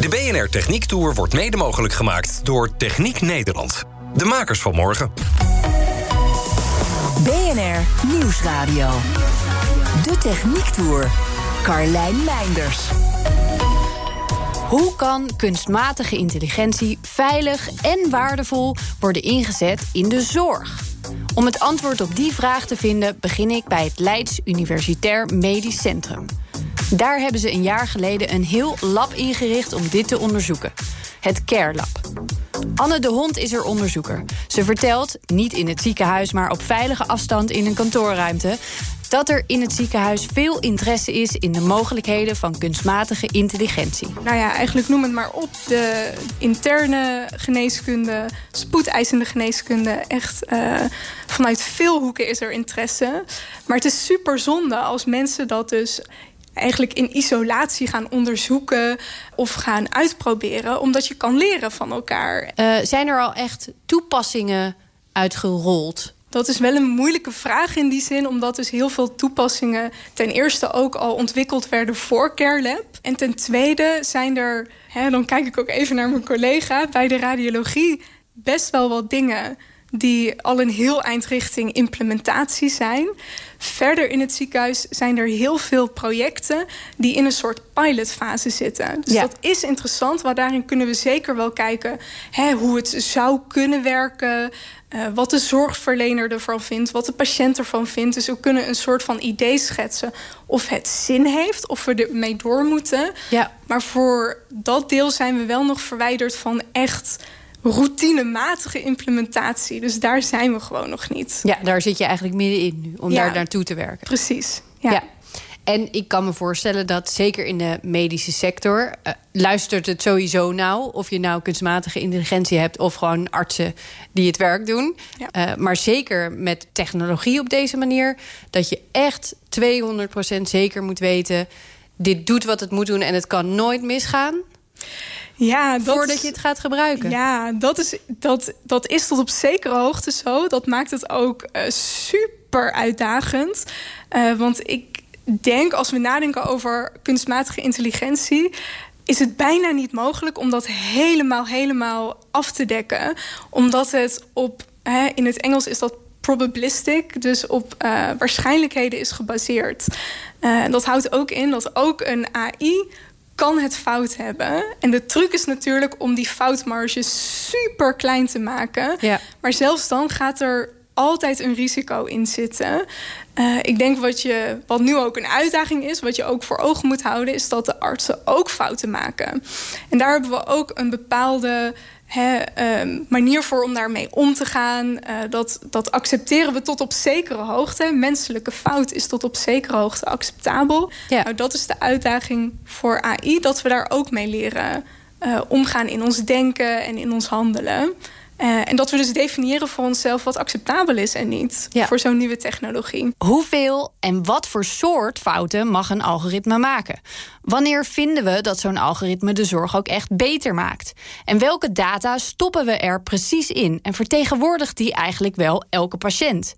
De BNR Techniek Tour wordt mede mogelijk gemaakt door Techniek Nederland. De makers van morgen. BNR Nieuwsradio. De Techniek Tour. Carlijn Meinders. Hoe kan kunstmatige intelligentie veilig en waardevol worden ingezet in de zorg? Om het antwoord op die vraag te vinden begin ik bij het Leids Universitair Medisch Centrum. Daar hebben ze een jaar geleden een heel lab ingericht om dit te onderzoeken. Het Care Lab. Anne de Hond is er onderzoeker. Ze vertelt, niet in het ziekenhuis, maar op veilige afstand in een kantoorruimte, dat er in het ziekenhuis veel interesse is in de mogelijkheden van kunstmatige intelligentie. Nou ja, eigenlijk noem het maar op. De interne geneeskunde, spoedeisende geneeskunde. Echt uh, vanuit veel hoeken is er interesse. Maar het is super zonde als mensen dat dus eigenlijk in isolatie gaan onderzoeken of gaan uitproberen, omdat je kan leren van elkaar. Uh, zijn er al echt toepassingen uitgerold? Dat is wel een moeilijke vraag in die zin, omdat dus heel veel toepassingen ten eerste ook al ontwikkeld werden voor CareLab. En ten tweede zijn er, hè, dan kijk ik ook even naar mijn collega, bij de radiologie best wel wat dingen die al een heel eind richting implementatie zijn. Verder in het ziekenhuis zijn er heel veel projecten die in een soort pilotfase zitten. Dus dat is interessant, want daarin kunnen we zeker wel kijken hè, hoe het zou kunnen werken. Uh, wat de zorgverlener ervan vindt, wat de patiënt ervan vindt. Dus we kunnen een soort van idee schetsen of het zin heeft, of we ermee door moeten. Ja. Maar voor dat deel zijn we wel nog verwijderd van echt routinematige implementatie. Dus daar zijn we gewoon nog niet. Ja, daar zit je eigenlijk middenin nu, om daar naartoe te werken. Precies, ja. En ik kan me voorstellen dat zeker in de medische sector... Uh, luistert het sowieso nou, of je nou kunstmatige intelligentie hebt... of gewoon artsen die het werk doen. Ja. Uh, maar zeker met technologie op deze manier... dat je echt 200% zeker moet weten... dit doet wat het moet doen en het kan nooit misgaan... Ja, dat voordat je het gaat gebruiken. Ja, dat is, dat, dat is tot op zekere hoogte zo. Dat maakt het ook uh, super uitdagend. Uh, want ik denk, als we nadenken over kunstmatige intelligentie is het bijna niet mogelijk om dat helemaal, helemaal af te dekken. Omdat het op, hè, in het Engels is dat probabilistic, dus op uh, waarschijnlijkheden is gebaseerd. Uh, dat houdt ook in dat ook een AI kan het fout hebben. En de truc is natuurlijk om die foutmarge super klein te maken. Ja. Maar zelfs dan gaat er altijd een risico in zitten. Uh, ik denk wat, je, wat nu ook een uitdaging is, wat je ook voor ogen moet houden, is dat de artsen ook fouten maken. En daar hebben we ook een bepaalde He, uh, manier voor om daarmee om te gaan. Uh, dat, dat accepteren we tot op zekere hoogte. Menselijke fout is tot op zekere hoogte acceptabel. Ja. Nou, dat is de uitdaging voor AI, dat we daar ook mee leren uh, omgaan in ons denken en in ons handelen. Uh, en dat we dus definiëren voor onszelf wat acceptabel is en niet ja. voor zo'n nieuwe technologie. Hoeveel en wat voor soort fouten mag een algoritme maken? Wanneer vinden we dat zo'n algoritme de zorg ook echt beter maakt? En welke data stoppen we er precies in? En vertegenwoordigt die eigenlijk wel elke patiënt?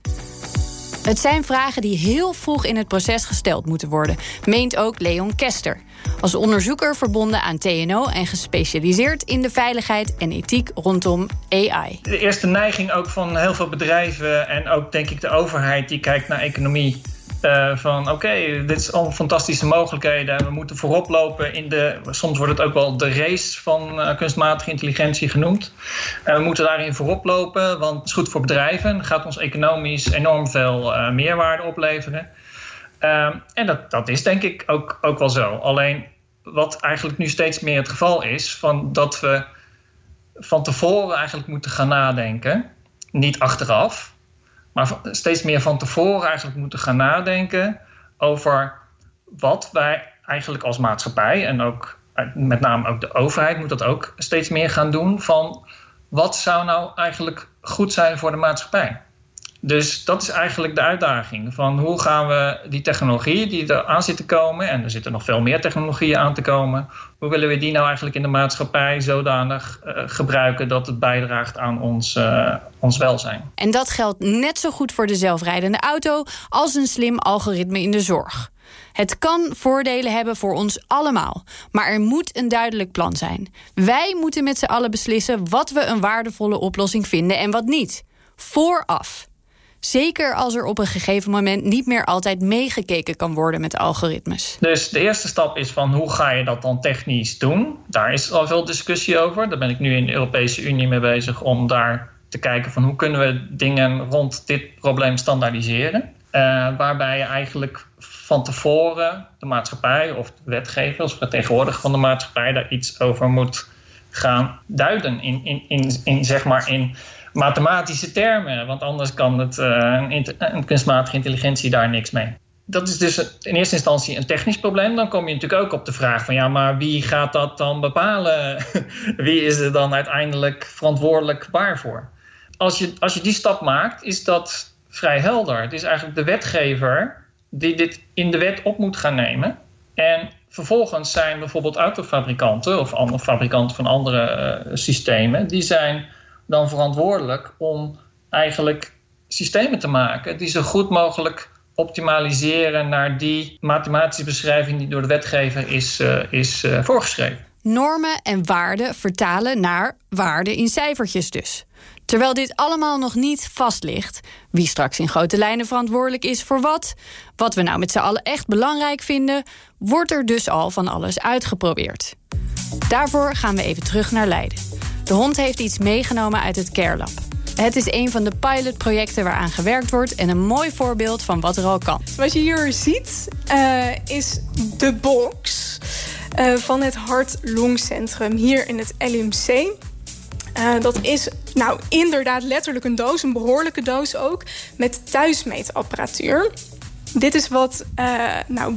Het zijn vragen die heel vroeg in het proces gesteld moeten worden, meent ook Leon Kester. Als onderzoeker verbonden aan TNO en gespecialiseerd in de veiligheid en ethiek rondom AI. De eerste neiging ook van heel veel bedrijven en ook denk ik de overheid die kijkt naar economie. Uh, van oké, dit is al fantastische mogelijkheden. We moeten voorop lopen in de. Soms wordt het ook wel de race van uh, kunstmatige intelligentie genoemd. Uh, we moeten daarin voorop lopen, want het is goed voor bedrijven. Gaat ons economisch enorm veel meerwaarde opleveren. Um, en dat, dat is denk ik ook, ook wel zo. Alleen wat eigenlijk nu steeds meer het geval is, van dat we van tevoren eigenlijk moeten gaan nadenken, niet achteraf, maar steeds meer van tevoren eigenlijk moeten gaan nadenken over wat wij eigenlijk als maatschappij en ook met name ook de overheid moet dat ook steeds meer gaan doen. Van wat zou nou eigenlijk goed zijn voor de maatschappij? Dus dat is eigenlijk de uitdaging. Van hoe gaan we die technologie die er aan zit te komen, en er zitten nog veel meer technologieën aan te komen, hoe willen we die nou eigenlijk in de maatschappij zodanig uh, gebruiken dat het bijdraagt aan ons, uh, ons welzijn? En dat geldt net zo goed voor de zelfrijdende auto als een slim algoritme in de zorg. Het kan voordelen hebben voor ons allemaal, maar er moet een duidelijk plan zijn. Wij moeten met z'n allen beslissen wat we een waardevolle oplossing vinden en wat niet. Vooraf. Zeker als er op een gegeven moment niet meer altijd meegekeken kan worden met algoritmes. Dus de eerste stap is van hoe ga je dat dan technisch doen? Daar is al veel discussie over. Daar ben ik nu in de Europese Unie mee bezig om daar te kijken van hoe kunnen we dingen rond dit probleem standaardiseren. Uh, waarbij je eigenlijk van tevoren de maatschappij of de wetgever of vertegenwoordiger van de maatschappij daar iets over moet gaan duiden in, in, in, in zeg maar in mathematische termen. Want anders kan het, uh, een, een, kunstmatige intelligentie daar niks mee. Dat is dus in eerste instantie een technisch probleem. Dan kom je natuurlijk ook op de vraag van ja, maar wie gaat dat dan bepalen? wie is er dan uiteindelijk verantwoordelijk waarvoor? Als je, als je die stap maakt, is dat vrij helder. Het is eigenlijk de wetgever die dit in de wet op moet gaan nemen. En vervolgens zijn bijvoorbeeld autofabrikanten of andere fabrikanten van andere uh, systemen, die zijn dan verantwoordelijk om eigenlijk systemen te maken die zo goed mogelijk optimaliseren naar die mathematische beschrijving die door de wetgever is, uh, is uh, voorgeschreven. Normen en waarden vertalen naar waarden in cijfertjes dus. Terwijl dit allemaal nog niet vast ligt, wie straks in grote lijnen verantwoordelijk is voor wat, wat we nou met z'n allen echt belangrijk vinden, wordt er dus al van alles uitgeprobeerd. Daarvoor gaan we even terug naar Leiden. De hond heeft iets meegenomen uit het Care Lab. Het is een van de pilotprojecten waaraan gewerkt wordt en een mooi voorbeeld van wat er al kan. Wat je hier ziet uh, is de box uh, van het Hart-Longcentrum hier in het LMC. Uh, dat is nou inderdaad letterlijk een doos, een behoorlijke doos ook, met thuismeetapparatuur. Dit is wat nou,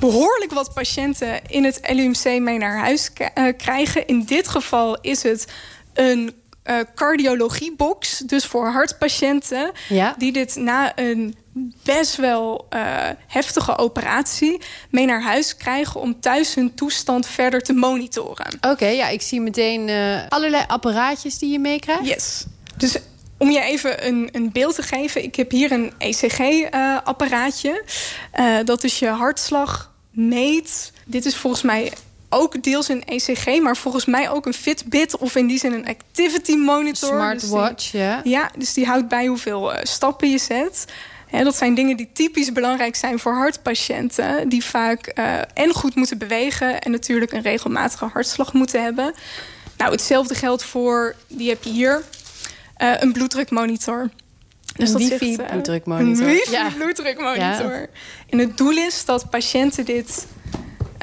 behoorlijk wat patiënten in het LUMC mee naar huis uh, krijgen. In dit geval is het een uh, cardiologiebox, dus voor hartpatiënten, ja. die dit na een best wel uh, heftige operatie mee naar huis krijgen om thuis hun toestand verder te monitoren. Oké, okay, ja, ik zie meteen uh, allerlei apparaatjes die je meekrijgt. Yes. Dus om je even een, een beeld te geven, ik heb hier een ECG-apparaatje. Uh, dat is je hartslag meet. Dit is volgens mij ook deels een ECG, maar volgens mij ook een Fitbit of in die zin een activity monitor. Smartwatch, dus ja. Ja, dus die houdt bij hoeveel uh, stappen je zet. Ja, dat zijn dingen die typisch belangrijk zijn voor hartpatiënten, die vaak uh, en goed moeten bewegen en natuurlijk een regelmatige hartslag moeten hebben. Nou, hetzelfde geldt voor, die heb je hier, uh, een bloeddrukmonitor. Dus een wifi-bloeddrukmonitor. Een wifi-bloeddrukmonitor. Ja. En het doel is dat patiënten dit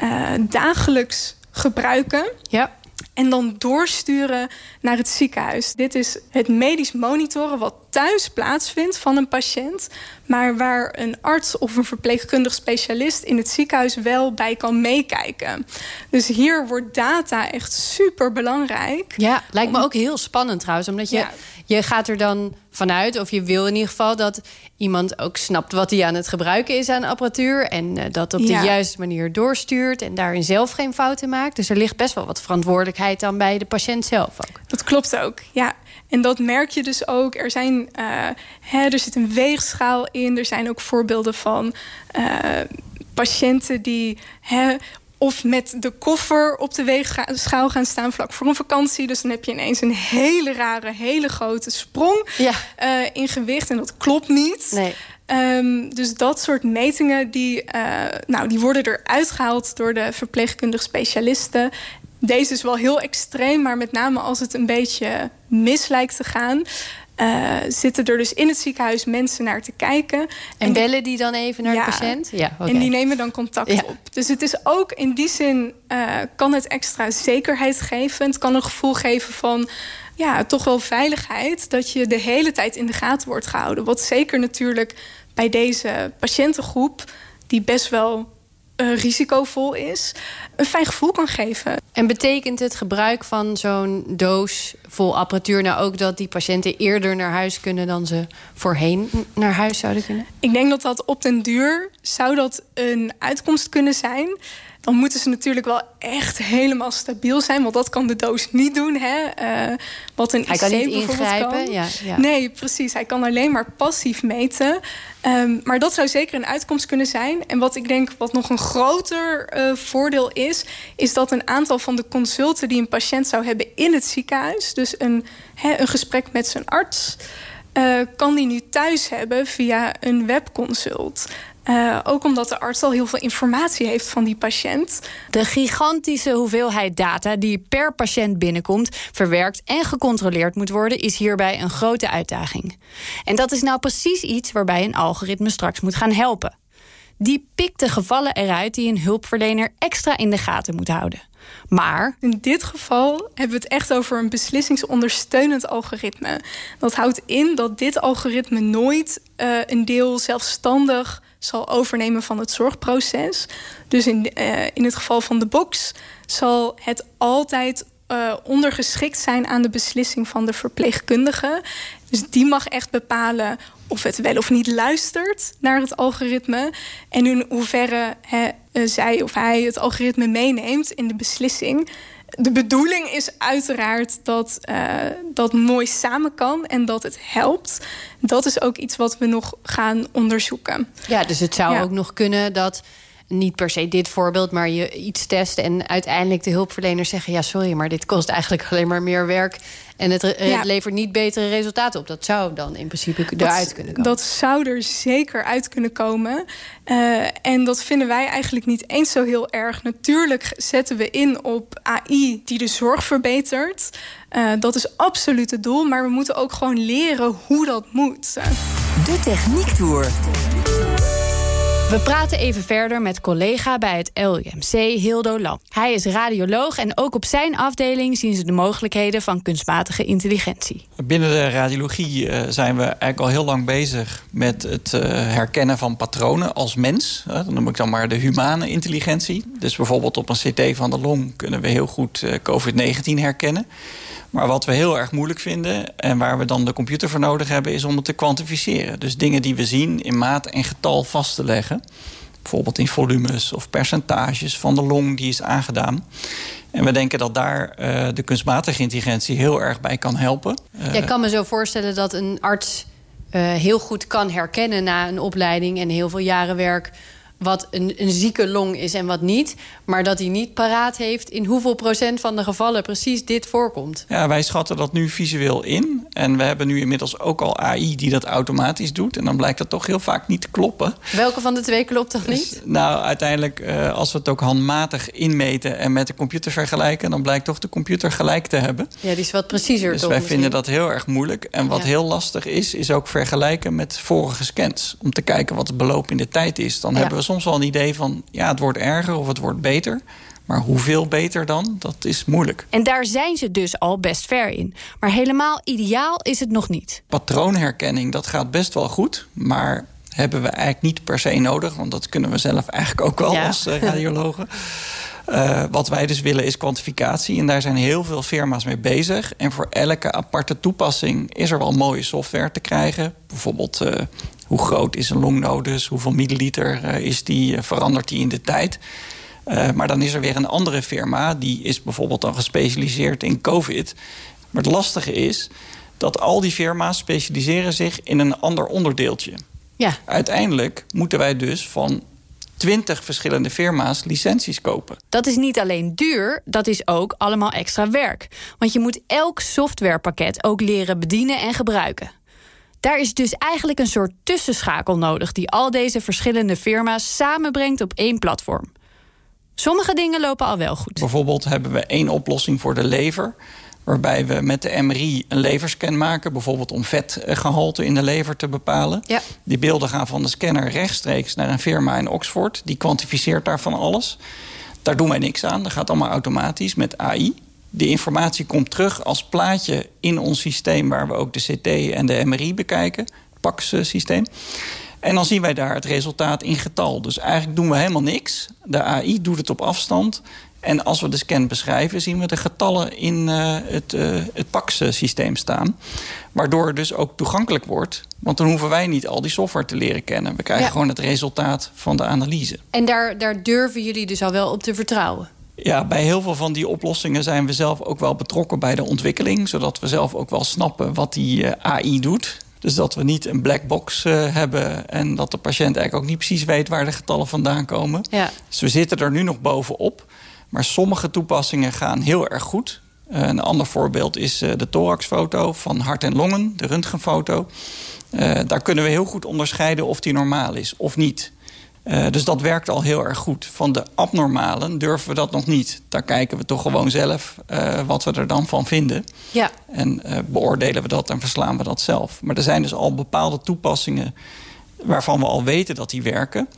uh, dagelijks gebruiken. Ja. En dan doorsturen naar het ziekenhuis. Dit is het medisch monitoren wat thuis plaatsvindt van een patiënt. Maar waar een arts of een verpleegkundig specialist in het ziekenhuis wel bij kan meekijken. Dus hier wordt data echt super belangrijk. Ja, lijkt me ook heel spannend trouwens. Omdat je, ja. Je gaat er dan vanuit, of je wil in ieder geval dat iemand ook snapt wat hij aan het gebruiken is aan apparatuur. En uh, dat op ja. de juiste manier doorstuurt en daarin zelf geen fouten maakt. Dus er ligt best wel wat verantwoordelijkheid dan bij de patiënt zelf ook. Dat klopt ook, ja. En dat merk je dus ook. Er, zijn, uh, hè, er zit een weegschaal in. Er zijn ook voorbeelden van uh, patiënten die hè, of met de koffer op de weegschaal gaan staan vlak voor een vakantie. Dus dan heb je ineens een hele rare, hele grote sprong ja. uh, in gewicht. En dat klopt niet. Nee. Um, dus dat soort metingen die, uh, nou, die worden eruit gehaald door de verpleegkundige specialisten. Deze is wel heel extreem, maar met name als het een beetje mis lijkt te gaan... Uh, zitten er dus in het ziekenhuis mensen naar te kijken. En, en bellen die dan even naar ja, de patiënt? Ja, okay. En die nemen dan contact ja. op. Dus het is ook in die zin uh, kan het extra zekerheid geven. Het kan een gevoel geven van ja, toch wel veiligheid. Dat je de hele tijd in de gaten wordt gehouden. Wat zeker natuurlijk bij deze patiëntengroep, die best wel uh, risicovol is, een fijn gevoel kan geven. En betekent het gebruik van zo'n doos vol apparatuur nou ook dat die patiënten eerder naar huis kunnen dan ze voorheen naar huis zouden kunnen? Ik denk dat dat op den duur zou dat een uitkomst kunnen zijn dan moeten ze natuurlijk wel echt helemaal stabiel zijn. Want dat kan de doos niet doen. Hè? Uh, wat een hij IC kan niet ingrijpen. Kan. Ja, ja. Nee, precies. Hij kan alleen maar passief meten. Um, maar dat zou zeker een uitkomst kunnen zijn. En wat ik denk wat nog een groter uh, voordeel is... is dat een aantal van de consulten die een patiënt zou hebben in het ziekenhuis... dus een, een gesprek met zijn arts... Uh, kan die nu thuis hebben via een webconsult. Uh, ook omdat de arts al heel veel informatie heeft van die patiënt. De gigantische hoeveelheid data die per patiënt binnenkomt, verwerkt en gecontroleerd moet worden, is hierbij een grote uitdaging. En dat is nou precies iets waarbij een algoritme straks moet gaan helpen. Die pikt de gevallen eruit die een hulpverlener extra in de gaten moet houden. Maar. In dit geval hebben we het echt over een beslissingsondersteunend algoritme. Dat houdt in dat dit algoritme nooit uh, een deel zelfstandig zal overnemen van het zorgproces. Dus in, uh, in het geval van de box zal het altijd uh, ondergeschikt zijn aan de beslissing van de verpleegkundige. Dus die mag echt bepalen of het wel of niet luistert naar het algoritme. En in hoeverre he, uh, zij of hij het algoritme meeneemt in de beslissing de bedoeling is uiteraard dat uh, dat mooi samen kan en dat het helpt. Dat is ook iets wat we nog gaan onderzoeken. Ja, dus het zou ja. ook nog kunnen dat niet per se dit voorbeeld, maar je iets test en uiteindelijk de hulpverleners zeggen: ja, sorry, maar dit kost eigenlijk alleen maar meer werk en het, het levert niet betere resultaten op. Dat zou dan in principe eruit kunnen komen. Dat zou er zeker uit kunnen komen. Uh, en dat vinden wij eigenlijk niet eens zo heel erg. Natuurlijk zetten we in op AI die de zorg verbetert. Uh, dat is absoluut het doel, maar we moeten ook gewoon leren hoe dat moet. De Techniek Tour. We praten even verder met collega bij het LUMC, Hildo Lam. Hij is radioloog en ook op zijn afdeling zien ze de mogelijkheden van kunstmatige intelligentie. Binnen de radiologie uh, zijn we eigenlijk al heel lang bezig met het uh, herkennen van patronen als mens. Uh, dan noem ik dan maar de humane intelligentie. Dus bijvoorbeeld op een CT van de long kunnen we heel goed COVID-19 herkennen. Maar wat we heel erg moeilijk vinden en waar we dan de computer voor nodig hebben, is om het te kwantificeren. Dus dingen die we zien in maat en getal vast te leggen. Bijvoorbeeld in volumes of percentages van de long die is aangedaan. En we denken dat daar uh, de kunstmatige intelligentie heel erg bij kan helpen. Uh, ja, ik kan me zo voorstellen dat een arts uh, heel goed kan herkennen na een opleiding en heel veel jaren werk wat een, een zieke long is en wat niet. Maar dat hij niet paraat heeft in hoeveel procent van de gevallen precies dit voorkomt. Ja, wij schatten dat nu visueel in. En we hebben nu inmiddels ook al AI die dat automatisch doet. En dan blijkt dat toch heel vaak niet te kloppen. Welke van de twee klopt toch niet? Dus, nou, uiteindelijk, uh, als we het ook handmatig inmeten en met de computer vergelijken... dan blijkt toch de computer gelijk te hebben. Ja, die is wat preciezer. Dus wij vinden dat heel erg moeilijk. En wat ja. heel lastig is, is ook vergelijken met vorige scans. Om te kijken wat het beloop in de tijd is. Dan ja. hebben we soms wel een idee van... ja, het wordt erger of het wordt beter... Maar hoeveel beter dan, dat is moeilijk. En daar zijn ze dus al best ver in. Maar helemaal ideaal is het nog niet. Patroonherkenning, dat gaat best wel goed. Maar hebben we eigenlijk niet per se nodig. Want dat kunnen we zelf eigenlijk ook wel ja. als uh, radiologen. Uh, wat wij dus willen is kwantificatie. En daar zijn heel veel firma's mee bezig. En voor elke aparte toepassing is er wel mooie software te krijgen. Bijvoorbeeld uh, hoe groot is een longnodus? Hoeveel milliliter uh, is die? verandert die in de tijd? Maar dan is er weer een andere firma, die is bijvoorbeeld dan gespecialiseerd in COVID. Maar het lastige is dat al die firma's specialiseren zich in een ander onderdeeltje. Ja. Uiteindelijk moeten wij dus van twintig verschillende firma's licenties kopen. Dat is niet alleen duur, dat is ook allemaal extra werk. Want je moet elk softwarepakket ook leren bedienen en gebruiken. Daar is dus eigenlijk een soort tussenschakel nodig die al deze verschillende firma's samenbrengt op één platform. Sommige dingen lopen al wel goed. Bijvoorbeeld hebben we één oplossing voor de lever. Waarbij we met de MRI een leverscan maken. Bijvoorbeeld om vetgehalte in de lever te bepalen. Ja. Die beelden gaan van de scanner rechtstreeks naar een firma in Oxford. Die kwantificeert daarvan alles. Daar doen wij niks aan. Dat gaat allemaal automatisch met AI. De informatie komt terug als plaatje in ons systeem... waar we ook de CT en de MRI bekijken. Het PAX-systeem. En dan zien wij daar het resultaat in getal. Dus eigenlijk doen we helemaal niks. De AI doet het op afstand. En als we de scan beschrijven, zien we de getallen in uh, het, uh, het PAX-systeem staan. Waardoor het dus ook toegankelijk wordt. Want dan hoeven wij niet al die software te leren kennen. We krijgen gewoon het resultaat van de analyse. En daar, daar durven jullie dus al wel op te vertrouwen? Ja, bij heel veel van die oplossingen zijn we zelf ook wel betrokken bij de ontwikkeling. Zodat we zelf ook wel snappen wat die uh, AI doet. Dus dat we niet een black box uh, hebben en dat de patiënt eigenlijk ook niet precies weet waar de getallen vandaan komen. Ja. Dus we zitten er nu nog bovenop. Maar sommige toepassingen gaan heel erg goed. Uh, een ander voorbeeld is uh, de thoraxfoto van hart en longen, de röntgenfoto. Uh, daar kunnen we heel goed onderscheiden of die normaal is of niet. dus dat werkt al heel erg goed. Van de abnormalen durven we dat nog niet. Daar kijken we toch gewoon zelf wat we er dan van vinden. Ja. En beoordelen we dat en verslaan we dat zelf. Maar er zijn dus al bepaalde toepassingen waarvan we al weten dat die werken.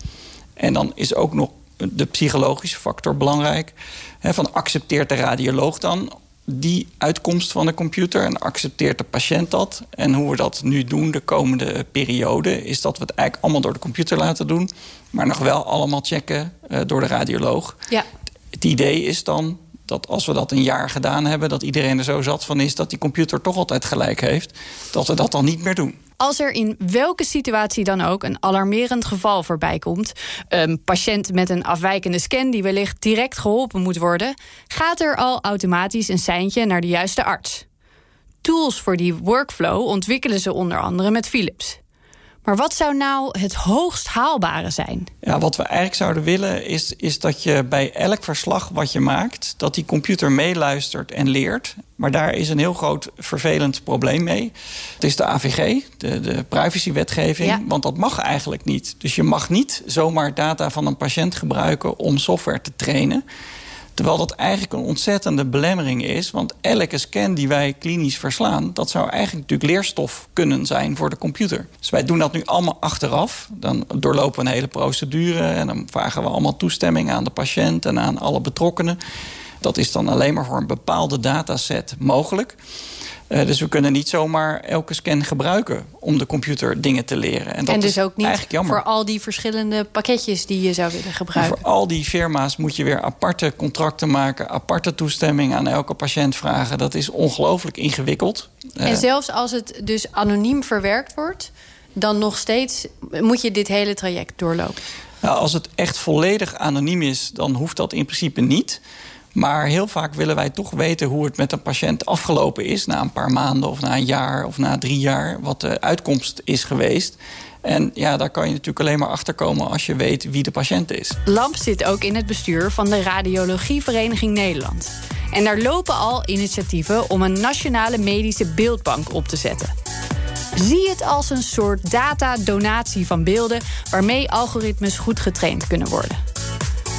En dan is ook nog de psychologische factor belangrijk. He, van accepteert de radioloog dan die uitkomst van de computer en accepteert de patiënt dat? En hoe we dat nu doen de komende periode... is dat we het eigenlijk allemaal door de computer laten doen... maar nog wel allemaal checken uh, door de radioloog. Ja. Het idee is dan dat als we dat een jaar gedaan hebben... dat iedereen er zo zat van is dat die computer toch altijd gelijk heeft... dat we dat dan niet meer doen. Als er in welke situatie dan ook een alarmerend geval voorbij komt... een patiënt met een afwijkende scan die wellicht direct geholpen moet worden... gaat er al automatisch een seintje naar de juiste arts. Tools voor die workflow ontwikkelen ze onder andere met Philips. Maar wat zou nou het hoogst haalbare zijn? Ja, wat we eigenlijk zouden willen is, is dat je bij elk verslag wat je maakt... dat die computer meeluistert en leert. Maar daar is een heel groot vervelend probleem mee. Het is de AVG, de, de privacywetgeving. Ja. Want dat mag eigenlijk niet. Dus je mag niet zomaar data van een patiënt gebruiken... om software te trainen... Terwijl dat eigenlijk een ontzettende belemmering is. Want elke scan die wij klinisch verslaan... dat zou eigenlijk natuurlijk leerstof kunnen zijn voor de computer. Dus wij doen dat nu allemaal achteraf. Dan doorlopen we een hele procedure... en dan vragen we allemaal toestemming aan de patiënt... en aan alle betrokkenen. Dat is dan alleen maar voor een bepaalde dataset mogelijk. Uh, dus we kunnen niet zomaar elke scan gebruiken om de computer dingen te leren. En, dat en dus is ook niet eigenlijk jammer. voor al die verschillende pakketjes die je zou willen gebruiken. Voor al die firma's moet je weer aparte contracten maken, aparte toestemming aan elke patiënt vragen. Dat is ongelooflijk ingewikkeld. En uh, zelfs als het dus anoniem verwerkt wordt, dan nog steeds moet je dit hele traject doorlopen. Nou, als het echt volledig anoniem is, dan hoeft dat in principe niet. Maar heel vaak willen wij toch weten hoe het met een patiënt afgelopen is... na een paar maanden of na een jaar of na drie jaar... wat de uitkomst is geweest. En ja, daar kan je natuurlijk alleen maar achterkomen als je weet wie de patiënt is. Lamp zit ook in het bestuur van de Radiologievereniging Nederland. En daar lopen al initiatieven om een nationale medische beeldbank op te zetten. Zie het als een soort data-donatie van beelden... waarmee algoritmes goed getraind kunnen worden.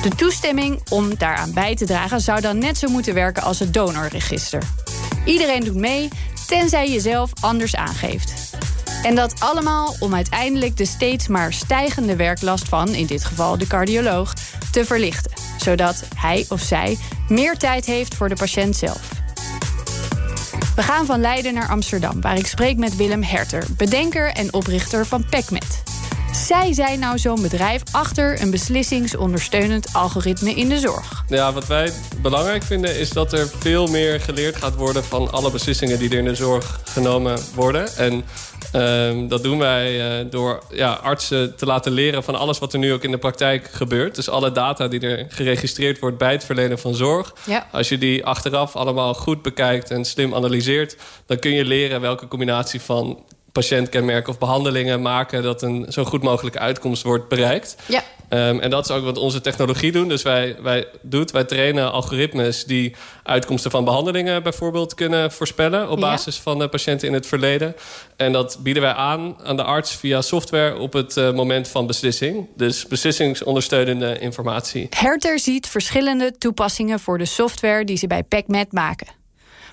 De toestemming om daaraan bij te dragen zou dan net zo moeten werken als het donorregister. Iedereen doet mee, tenzij je zelf anders aangeeft. En dat allemaal om uiteindelijk de steeds maar stijgende werklast van, in dit geval de cardioloog, te verlichten. Zodat hij of zij meer tijd heeft voor de patiënt zelf. We gaan van Leiden naar Amsterdam, waar ik spreek met Willem Herter, bedenker en oprichter van PECMET. Zij zijn nou zo'n bedrijf achter een beslissingsondersteunend algoritme in de zorg. Ja, wat wij belangrijk vinden is dat er veel meer geleerd gaat worden van alle beslissingen die er in de zorg genomen worden. En uh, dat doen wij uh, door ja, artsen te laten leren van alles wat er nu ook in de praktijk gebeurt. Dus alle data die er geregistreerd wordt bij het verlenen van zorg. Ja. Als je die achteraf allemaal goed bekijkt en slim analyseert, dan kun je leren welke combinatie van patiëntkenmerken of behandelingen maken... dat een zo goed mogelijke uitkomst wordt bereikt. Ja. Um, en dat is ook wat onze technologie doen. Dus wij, wij, doet, wij trainen algoritmes die uitkomsten van behandelingen bijvoorbeeld kunnen voorspellen... op basis ja. van de patiënten in het verleden. En dat bieden wij aan aan de arts via software op het uh, moment van beslissing. Dus beslissingsondersteunende informatie. Herter ziet verschillende toepassingen voor de software die ze bij PECMET maken.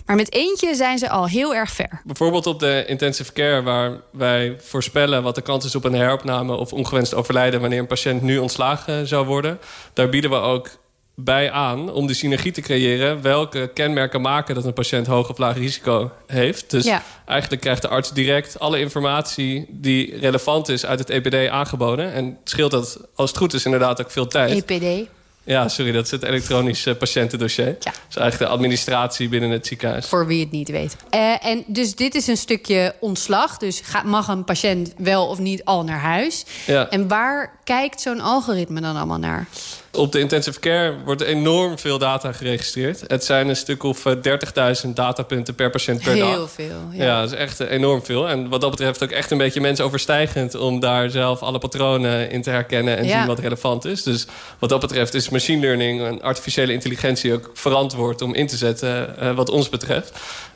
Maar met eentje zijn ze al heel erg ver. Bijvoorbeeld op de intensive care, waar wij voorspellen wat de kans is op een heropname of ongewenst overlijden wanneer een patiënt nu ontslagen zou worden. Daar bieden we ook bij aan om die synergie te creëren. Welke kenmerken maken dat een patiënt hoog of laag risico heeft. Dus eigenlijk krijgt de arts direct alle informatie die relevant is uit het EPD aangeboden. En scheelt dat, als het goed is, inderdaad ook veel tijd. EPD? Ja, sorry, dat is het elektronisch uh, patiëntendossier. Ja. Dat is eigenlijk de administratie binnen het ziekenhuis. Voor wie het niet weet. Uh, en dus dit is een stukje ontslag. Dus mag een patiënt wel of niet al naar huis? Ja. En waar kijkt zo'n algoritme dan allemaal naar? Op de intensive care wordt enorm veel data geregistreerd. Het zijn een stuk of 30.000 eh, datapunten per patiënt per dag. Heel veel. Ja. ja, dat is echt enorm veel. En wat dat betreft ook echt een beetje mensoverstijgend... om daar zelf alle patronen in te herkennen en zien wat relevant is. Dus wat dat betreft is machine learning en artificiële intelligentie... ook verantwoord om in te zetten uh, wat ons betreft.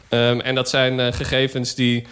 Um, en dat zijn uh, gegevens die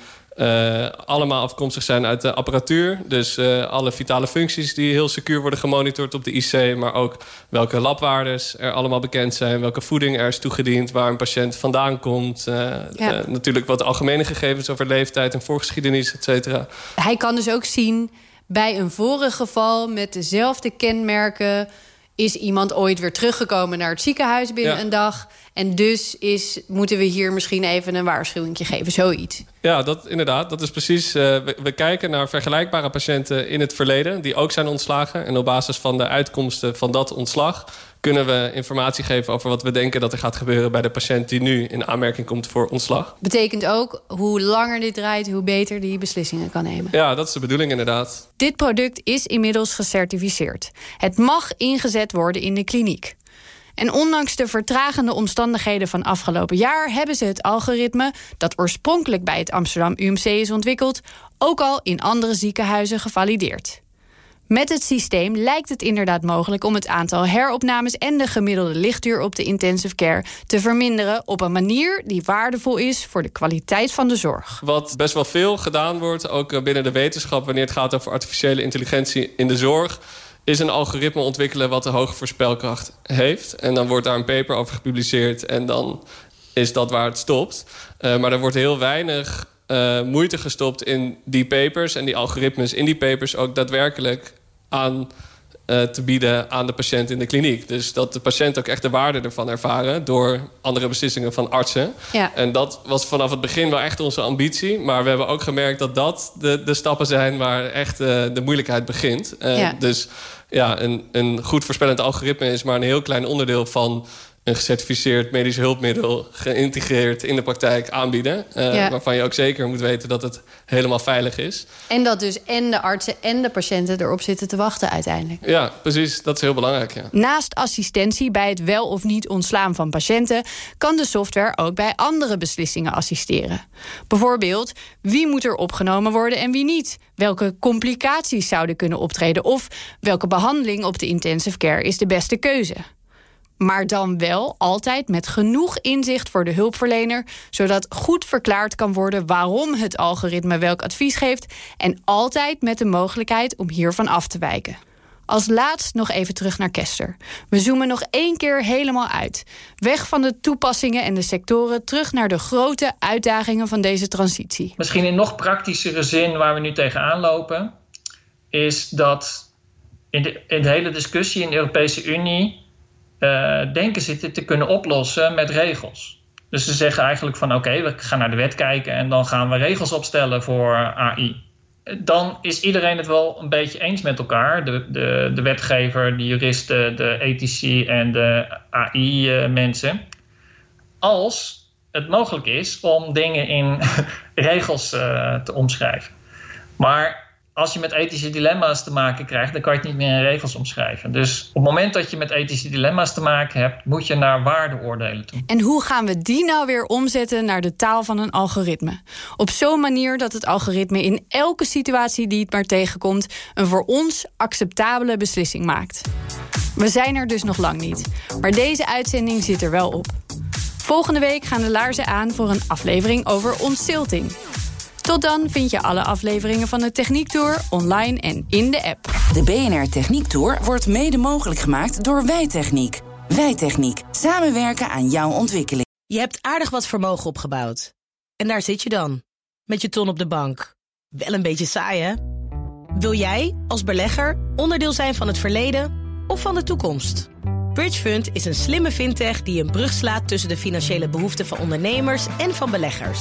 allemaal afkomstig zijn uit de apparatuur. Dus uh, alle vitale functies die heel secuur worden gemonitord op de IC. Maar ook welke labwaardes er allemaal bekend zijn. Welke voeding er is toegediend. Waar een patiënt vandaan komt. Ja. natuurlijk wat algemene gegevens over leeftijd en voorgeschiedenis, et cetera. Hij kan dus ook zien bij een vorig geval met dezelfde kenmerken is iemand ooit weer teruggekomen naar het ziekenhuis binnen een dag. En dus is, moeten we hier misschien even een waarschuwing geven, zoiets. Ja, dat, inderdaad. Dat is precies. Uh, we, we, kijken naar vergelijkbare patiënten in het verleden... die ook zijn ontslagen. En op basis van de uitkomsten van dat ontslag kunnen we informatie geven over wat we denken dat er gaat gebeuren bij de patiënt die nu in aanmerking komt voor ontslag. Betekent ook hoe langer dit draait, hoe beter die beslissingen kan nemen. Ja, dat is de bedoeling inderdaad. Dit product is inmiddels gecertificeerd. Het mag ingezet worden in de kliniek. En ondanks de vertragende omstandigheden van afgelopen jaar hebben ze het algoritme, dat oorspronkelijk bij het Amsterdam UMC is ontwikkeld, ook al in andere ziekenhuizen gevalideerd. Met het systeem lijkt het inderdaad mogelijk om het aantal heropnames en de gemiddelde lichtduur op de intensive care te verminderen op een manier die waardevol is voor de kwaliteit van de zorg. Wat best wel veel gedaan wordt, ook binnen de wetenschap, wanneer het gaat over artificiële intelligentie in de zorg, is een algoritme ontwikkelen wat een hoge voorspelkracht heeft. En dan wordt daar een paper over gepubliceerd en dan is dat waar het stopt. Uh, maar er wordt heel weinig uh, moeite gestopt in die papers en die algoritmes in die papers ook daadwerkelijk aan uh, te bieden aan de patiënt in de kliniek. Dus dat de patiënt ook echt de waarde ervan ervaren... door andere beslissingen van artsen. Ja. En dat was vanaf het begin wel echt onze ambitie. Maar we hebben ook gemerkt dat dat de, de stappen zijn... waar echt uh, de moeilijkheid begint. Uh, ja. Dus ja, een, een goed voorspellend algoritme is maar een heel klein onderdeel van een gecertificeerd medisch hulpmiddel geïntegreerd in de praktijk aanbieden. Uh, Waarvan je ook zeker moet weten dat het helemaal veilig is. En dat dus en de artsen en de patiënten erop zitten te wachten uiteindelijk. Ja, precies. Dat is heel belangrijk. Ja. Naast assistentie bij het wel of niet ontslaan van patiënten... kan de software ook bij andere beslissingen assisteren. Bijvoorbeeld, wie moet er opgenomen worden en wie niet? Welke complicaties zouden kunnen optreden? Of welke behandeling op de intensive care is de beste keuze? Maar dan wel altijd met genoeg inzicht voor de hulpverlener, zodat goed verklaard kan worden waarom het algoritme welk advies geeft en altijd met de mogelijkheid om hiervan af te wijken. Als laatst nog even terug naar Kester. We zoomen nog één keer helemaal uit. Weg van de toepassingen en de sectoren, terug naar de grote uitdagingen van deze transitie. Misschien in nog praktischere zin waar we nu tegenaan lopen, is dat in de, in de hele discussie in de Europese Unie uh, denken dit te kunnen oplossen met regels. Dus ze zeggen eigenlijk van oké, we gaan naar de wet kijken en dan gaan we regels opstellen voor AI. Dan is iedereen het wel een beetje eens met elkaar. De, de, de wetgever, de juristen, de ethici en de AI-mensen. Als het mogelijk is om dingen in regels uh, te omschrijven. Maar als je met ethische dilemma's te maken krijgt, dan kan je het niet meer in regels omschrijven. Dus op het moment dat je met ethische dilemma's te maken hebt, moet je naar waardeoordelen toe. En hoe gaan we die nou weer omzetten naar de taal van een algoritme? Op zo'n manier dat het algoritme in elke situatie die het maar tegenkomt, een voor ons acceptabele beslissing maakt. We zijn er dus nog lang niet, maar deze uitzending zit er wel op. Volgende week gaan de laarzen aan voor een aflevering over ontzilting. Tot dan vind je alle afleveringen van de Techniek Tour online en in de app. De BNR Techniek Tour wordt mede mogelijk gemaakt door Wijtechniek. Wijtechniek. Samenwerken aan jouw ontwikkeling. Je hebt aardig wat vermogen opgebouwd. En daar zit je dan, met je ton op de bank. Wel een beetje saai, hè? Wil jij, als belegger, onderdeel zijn van het verleden of van de toekomst? Bridgefund is een slimme fintech die een brug slaat tussen de financiële behoeften van ondernemers en van beleggers.